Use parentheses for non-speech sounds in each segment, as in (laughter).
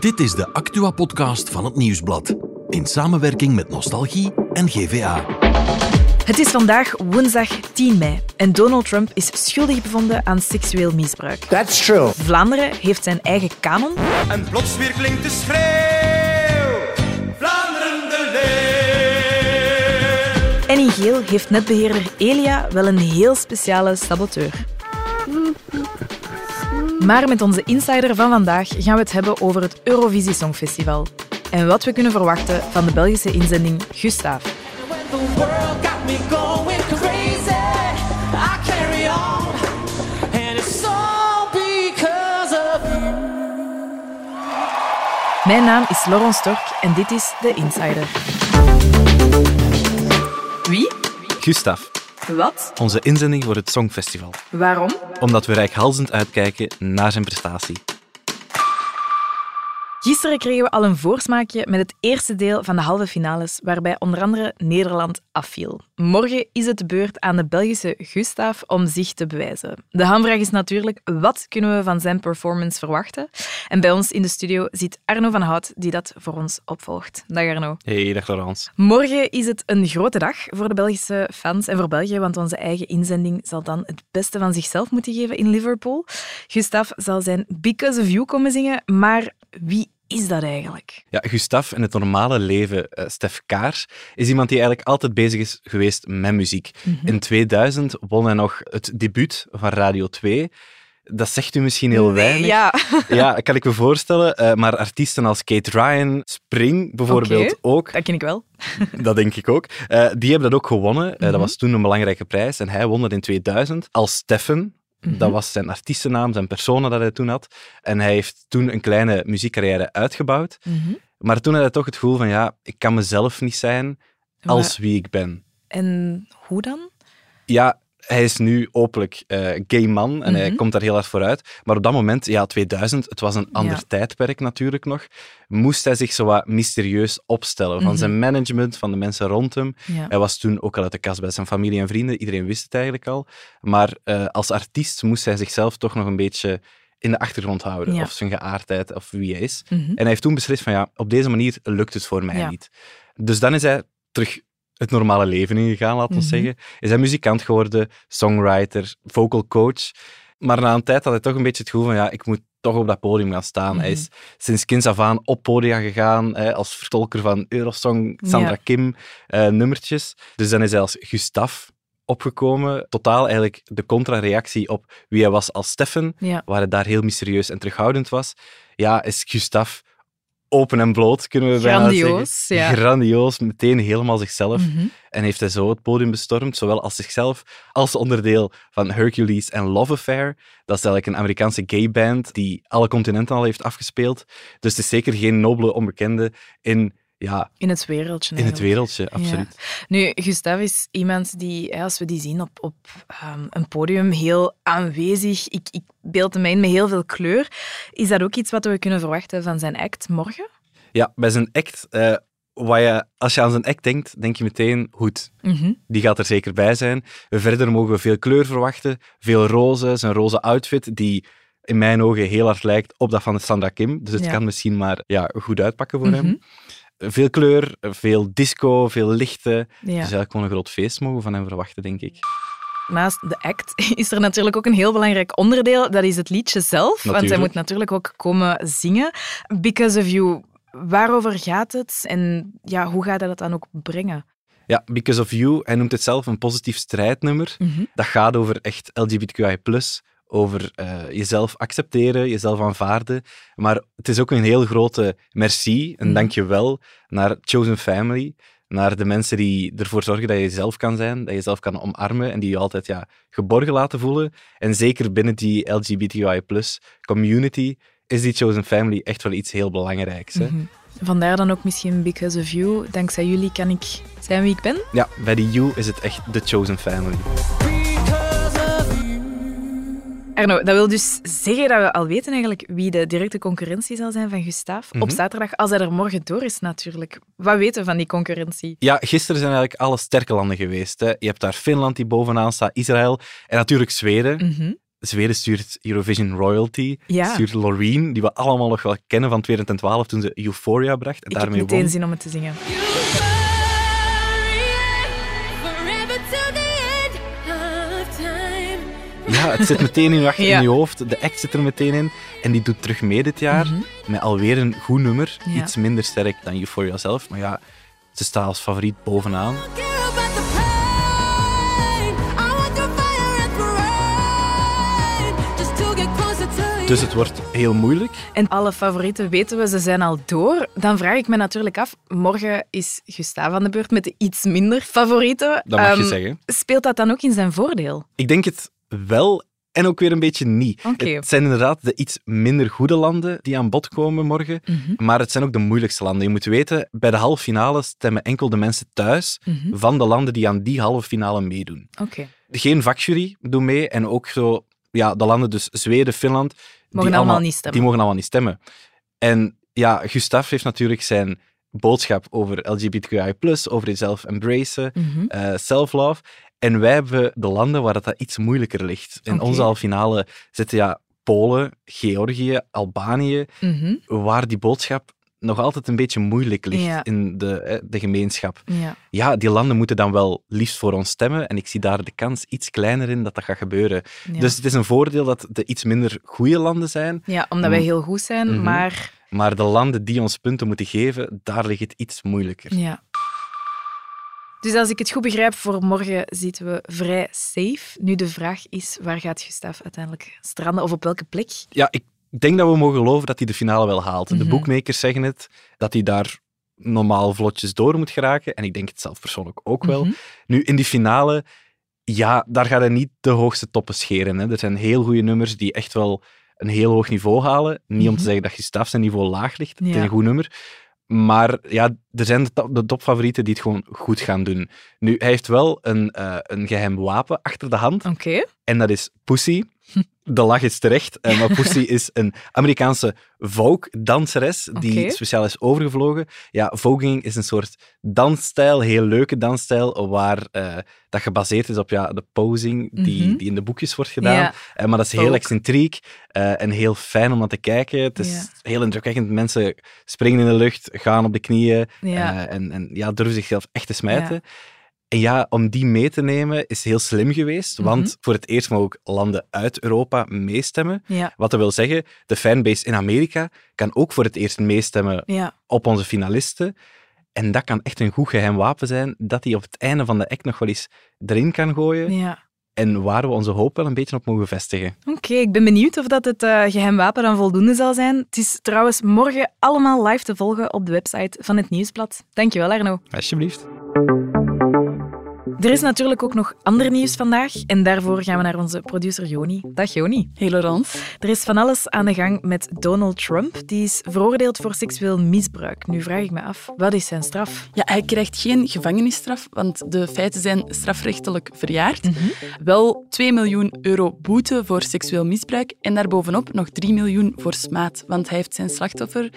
Dit is de Actua-podcast van het Nieuwsblad. In samenwerking met Nostalgie en GVA. Het is vandaag woensdag 10 mei en Donald Trump is schuldig bevonden aan seksueel misbruik. That's true. Vlaanderen heeft zijn eigen kanon. En plots weer klinkt de schreeuw. Vlaanderen de leeuw. En in geel heeft netbeheerder Elia wel een heel speciale saboteur. Maar met onze insider van vandaag gaan we het hebben over het Eurovisie Songfestival. En wat we kunnen verwachten van de Belgische inzending Gustav. The. Mijn naam is Laurent Stork en dit is de Insider. Wie? Gustav, Wat? onze inzending voor het Songfestival. Waarom? Omdat we rijkhalzend uitkijken naar zijn prestatie. Gisteren kregen we al een voorsmaakje met het eerste deel van de halve finales, waarbij onder andere Nederland afviel. Morgen is het de beurt aan de Belgische Gustav om zich te bewijzen. De hamvraag is natuurlijk, wat kunnen we van zijn performance verwachten? En bij ons in de studio zit Arno van Hout, die dat voor ons opvolgt. Dag Arno. Hey, dag Laurence. Morgen is het een grote dag voor de Belgische fans en voor België, want onze eigen inzending zal dan het beste van zichzelf moeten geven in Liverpool. Gustav zal zijn Because of You komen zingen, maar wie is dat eigenlijk? Ja, Gustav in het normale leven, eh, Stef Kaars, is iemand die eigenlijk altijd bezig is geweest met muziek. In 2000 won hij nog het debuut van Radio 2. Dat zegt u misschien heel weinig. Ja. (laughs) Ja, dat kan ik me voorstellen. Eh, maar artiesten als Kate Ryan, Spring bijvoorbeeld ook. Dat ken ik wel. (laughs) Dat denk ik ook. Eh, die hebben dat ook gewonnen. Eh, Mhm. Dat was toen een belangrijke prijs. En hij won dat in 2000 als Steffen. Mhm. Dat was zijn artiestennaam, zijn persona dat hij toen had. En hij heeft toen een kleine muziekcarrière uitgebouwd. Mhm. Maar toen had hij toch het gevoel van, ja, ik kan mezelf niet zijn als Maar- wie ik ben. En hoe dan? Ja, hij is nu openlijk eh, gay man en hij Mhm. komt daar heel hard vooruit. Maar op dat moment, ja, 2000, het was een ander Ja. tijdperk natuurlijk nog, moest hij zich zo wat mysterieus opstellen. Van Mhm. zijn management, van de mensen rond hem. Ja. Hij was toen ook al uit de kast bij zijn familie en vrienden. Iedereen wist het eigenlijk al. Maar eh, als artiest moest hij zichzelf toch nog een beetje in de achtergrond houden. Ja. Of zijn geaardheid, of wie hij is. Mhm. En hij heeft toen beslist van ja, op deze manier lukt het voor mij niet. Dus dan is hij terug het normale leven ingegaan, laten we Mhm. zeggen. Is hij muzikant geworden, songwriter, vocal coach. Maar na een tijd had hij toch een beetje het gevoel van ja, ik moet toch op dat podium gaan staan. Hij Mhm. is sinds kinds af aan op podia gegaan, hè, als vertolker van Eurosong, Sandra Ja. Kim, eh, nummertjes. Dus dan is hij als Gustav opgekomen. Totaal eigenlijk de contra-reactie op wie hij was als Steffen, Ja. waar hij daar heel mysterieus en terughoudend was. Ja, is Gustav open en bloot, kunnen we bijna Grandioos, zeggen. ja. Grandioos, meteen helemaal zichzelf. Mhm. En heeft hij zo het podium bestormd, zowel als zichzelf als onderdeel van Hercules en Love Affair. Dat is eigenlijk een Amerikaanse gay band die alle continenten al heeft afgespeeld. Dus het is zeker geen nobele onbekende in, ja, In het wereldje. in het wereldje, absoluut. Nu, Gustav is iemand die, als we die zien op, op ehm, een podium, heel aanwezig. Ik, ik beeld hem in met heel veel kleur. Is dat ook iets wat we kunnen verwachten van zijn act morgen? Ja, bij zijn act, eh, wat je, als je aan zijn act denkt, denk je meteen hoed. Mhm. Die gaat er zeker bij zijn. Verder mogen we veel kleur verwachten, veel roze, zijn roze outfit, die in mijn ogen heel hard lijkt op dat van Sandra Kim. Dus het Ja. kan misschien maar ja, goed uitpakken voor Mhm. hem. Veel kleur, veel disco, veel lichten. Ja. Dus eigenlijk gewoon een groot feest mogen we van hem verwachten, denk ik. Naast de act (laughs) is er natuurlijk ook een heel belangrijk onderdeel. Dat is het liedje zelf. Want hij moet natuurlijk ook komen zingen. Because of You, waarover gaat het? En ja, hoe gaat hij dat dan ook brengen? Ja, Because of You, hij noemt het zelf een positief strijdnummer. Mhm. Dat gaat over echt LGBTQI+, over eh, jezelf accepteren, jezelf aanvaarden. Maar het is ook een heel grote merci, een Mhm. dankjewel naar Chosen Family, naar de mensen die ervoor zorgen dat je jezelf kan zijn, dat je jezelf kan omarmen en die je altijd ja, geborgen laten voelen. En zeker binnen die LGBTQI+, community is die Chosen Family echt wel iets heel belangrijks. Hè? Mhm. Vandaar dan ook misschien Because of You. Dankzij jullie kan ik zijn wie ik ben. Ja, bij de U is het echt de Chosen Family. Arno, dat wil dus zeggen dat we al weten eigenlijk wie de directe concurrentie zal zijn van Gustav. Op Mhm. zaterdag, als hij er morgen door is natuurlijk. Wat weten we van die concurrentie? Ja, gisteren zijn eigenlijk alle sterke landen geweest. Hè. Je hebt daar Finland die bovenaan staat, Israël en natuurlijk Zweden. Mhm. Zweden stuurt Eurovision Royalty, Ja. stuurt Loreen, die we allemaal nog wel kennen van 2012 toen ze Euphoria bracht en Ik heb daarmee meteen won. zin om het te zingen. Ja, het zit meteen in Ja. in je hoofd. De act zit er meteen in. En die doet terug mee dit jaar. Met alweer een goed nummer. Mhm. Ja. Iets minder sterk dan Euphoria zelf. Maar ja, ze staat als favoriet bovenaan. Dus het wordt heel moeilijk. En alle favorieten weten we, ze zijn al door. Dan vraag ik me natuurlijk af, morgen is Gustav aan de beurt met de iets minder favorieten. Dat mag je Ehm, zeggen. Speelt dat dan ook in zijn voordeel? Ik denk het wel en ook weer een beetje niet. Het zijn inderdaad de iets minder goede landen die aan bod komen morgen. Mhm. Maar het zijn ook de moeilijkste landen. Je moet weten, bij de halve finale stemmen enkel de mensen thuis Mhm. van de landen die aan die halve finale meedoen. Geen vakjury doet mee en ook zo, ja, de landen, dus Zweden, Finland, Mogen die allemaal niet stemmen. Die mogen allemaal niet stemmen. En ja, Gustav heeft natuurlijk zijn boodschap over LGBTQI+, over jezelf embracen, Mhm. eh, self-love. En wij hebben de landen waar dat, dat iets moeilijker ligt. In onze halve finale zitten ja, Polen, Georgië, Albanië, Mhm. waar die boodschap nog altijd een beetje moeilijk ligt Ja. in de, de gemeenschap. Ja. Ja, die landen moeten dan wel liefst voor ons stemmen. En ik zie daar de kans iets kleiner in dat dat gaat gebeuren. Ja. Dus het is een voordeel dat de iets minder goede landen zijn. ja, omdat wij heel goed zijn, Mhm. maar... Maar de landen die ons punten moeten geven, daar ligt het iets moeilijker. Ja. Dus als ik het goed begrijp, voor morgen zitten we vrij safe. Nu de vraag is, waar gaat Gustav uiteindelijk stranden of op welke plek? Ja, ik denk dat we mogen geloven dat hij de finale wel haalt. De Mhm. boekmakers zeggen het, dat hij daar normaal vlotjes door moet geraken. En ik denk het zelf persoonlijk ook wel. Mhm. Nu, in die finale, ja, daar gaat hij niet de hoogste toppen scheren. Hè. Er zijn heel goede nummers die echt wel een heel hoog niveau halen. Niet om Mhm. te zeggen dat Gustav zijn niveau laag ligt. Het is Ja. een goed nummer. Maar ja, er zijn de, top- de topfavorieten die het gewoon goed gaan doen. Nu, hij heeft wel een, eh, een geheim wapen achter de hand. Oké. En dat is Pussy. (laughs) De lach is terecht, eh, maar Pussy (laughs) is een Amerikaanse folk-danseres die speciaal is overgevlogen. Ja, voging is een soort dansstijl, heel leuke dansstijl, waar eh, dat gebaseerd is op ja, de posing die, Mhm. die in de boekjes wordt gedaan. Ja. Eh, maar dat is heel excentriek en heel fijn om naar te kijken. Het is Ja. heel indrukwekkend. Mensen springen in de lucht, gaan op de knieën Ja. en, en ja, durven zichzelf echt te smijten. En ja, om die mee te nemen is heel slim geweest, Mhm. want voor het eerst mogen ook landen uit Europa meestemmen. Ja. Wat dat wil zeggen, de fanbase in Amerika kan ook voor het eerst meestemmen Ja. op onze finalisten. En dat kan echt een goed geheim wapen zijn, dat hij op het einde van de act nog wel eens erin kan gooien. ja. En waar we onze hoop wel een beetje op mogen vestigen. Oké, ik ben benieuwd of dat het eh, geheim wapen dan voldoende zal zijn. Het is trouwens morgen allemaal live te volgen op de website van het Nieuwsblad. Dankjewel, Arno. Alsjeblieft. Er is natuurlijk ook nog ander nieuws vandaag en daarvoor gaan we naar onze producer Joni. Dag Joni. Hey Laurence. Er is van alles aan de gang met Donald Trump. Die is veroordeeld voor seksueel misbruik. Nu vraag ik me af, wat is zijn straf? Ja, hij krijgt geen gevangenisstraf, want de feiten zijn strafrechtelijk verjaard. Wel 2 miljoen euro boete voor seksueel misbruik en daarbovenop nog 3 miljoen voor smaad. Want hij heeft zijn slachtoffer,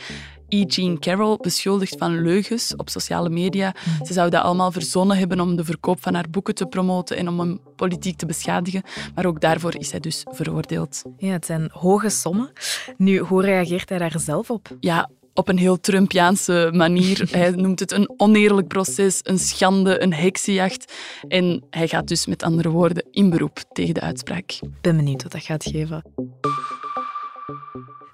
E. Jean Carroll, beschuldigd van leugens op sociale media. Ze zou dat allemaal verzonnen hebben om de verkoop van haar boeken te promoten en om hem politiek te beschadigen. Maar ook daarvoor is hij dus veroordeeld. Ja, het zijn hoge sommen. Nu, hoe reageert hij daar zelf op? ja, op een heel Trumpiaanse manier. (laughs) Hij noemt het een oneerlijk proces, een schande, een heksenjacht. En hij gaat dus met andere woorden in beroep tegen de uitspraak. Ik ben benieuwd wat dat gaat geven.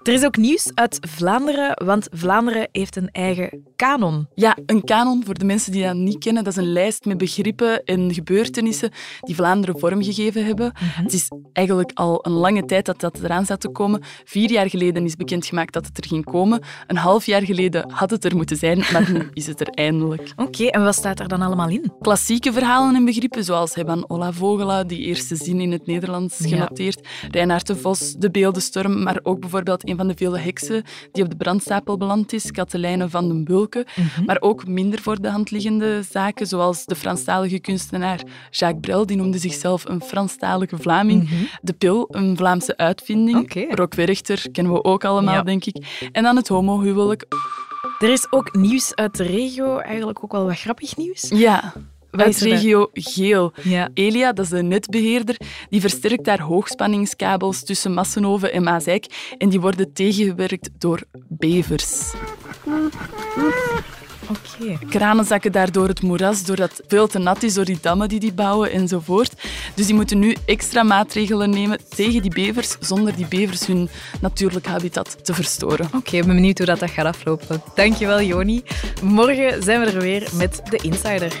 Er is ook nieuws uit Vlaanderen, want Vlaanderen heeft een eigen kanon. Ja, een kanon, voor de mensen die dat niet kennen, dat is een lijst met begrippen en gebeurtenissen die Vlaanderen vormgegeven hebben. Het is eigenlijk al een lange tijd dat dat eraan zat te komen. Vier jaar geleden is bekendgemaakt dat het er ging komen. Een half jaar geleden had het er moeten zijn, maar nu is het er eindelijk. (laughs) Oké, en wat staat er dan allemaal in? Klassieke verhalen en begrippen, zoals Heban Ola Vogela, die eerste zin in het Nederlands Ja. genoteerd, Reinaard de Vos, de beeldenstorm, maar ook bijvoorbeeld een van de vele heksen die op de brandstapel beland is, Katelijne van den Bulke. Maar ook minder voor de hand liggende zaken, zoals de Franstalige kunstenaar Jacques Brel, die noemde zichzelf een Franstalige Vlaming. De pil, een Vlaamse uitvinding. Oké. Rock Werchter kennen we ook allemaal, Ja. denk ik. En dan het homohuwelijk. Er is ook nieuws uit de regio, eigenlijk ook wel wat grappig nieuws. Ja, Uit regio Geel. Ja. Elia, dat is de netbeheerder, die versterkt daar hoogspanningskabels tussen Massenhoven en Maasijk en die worden tegengewerkt door bevers. Oké. Kranen zakken daardoor het moeras, doordat het veel te nat is door die dammen die die bouwen enzovoort. Dus die moeten nu extra maatregelen nemen tegen die bevers, zonder die bevers hun natuurlijk habitat te verstoren. Oké, ik ben benieuwd hoe dat, dat gaat aflopen. Dankjewel, Joni. Morgen zijn we er weer met de Insider.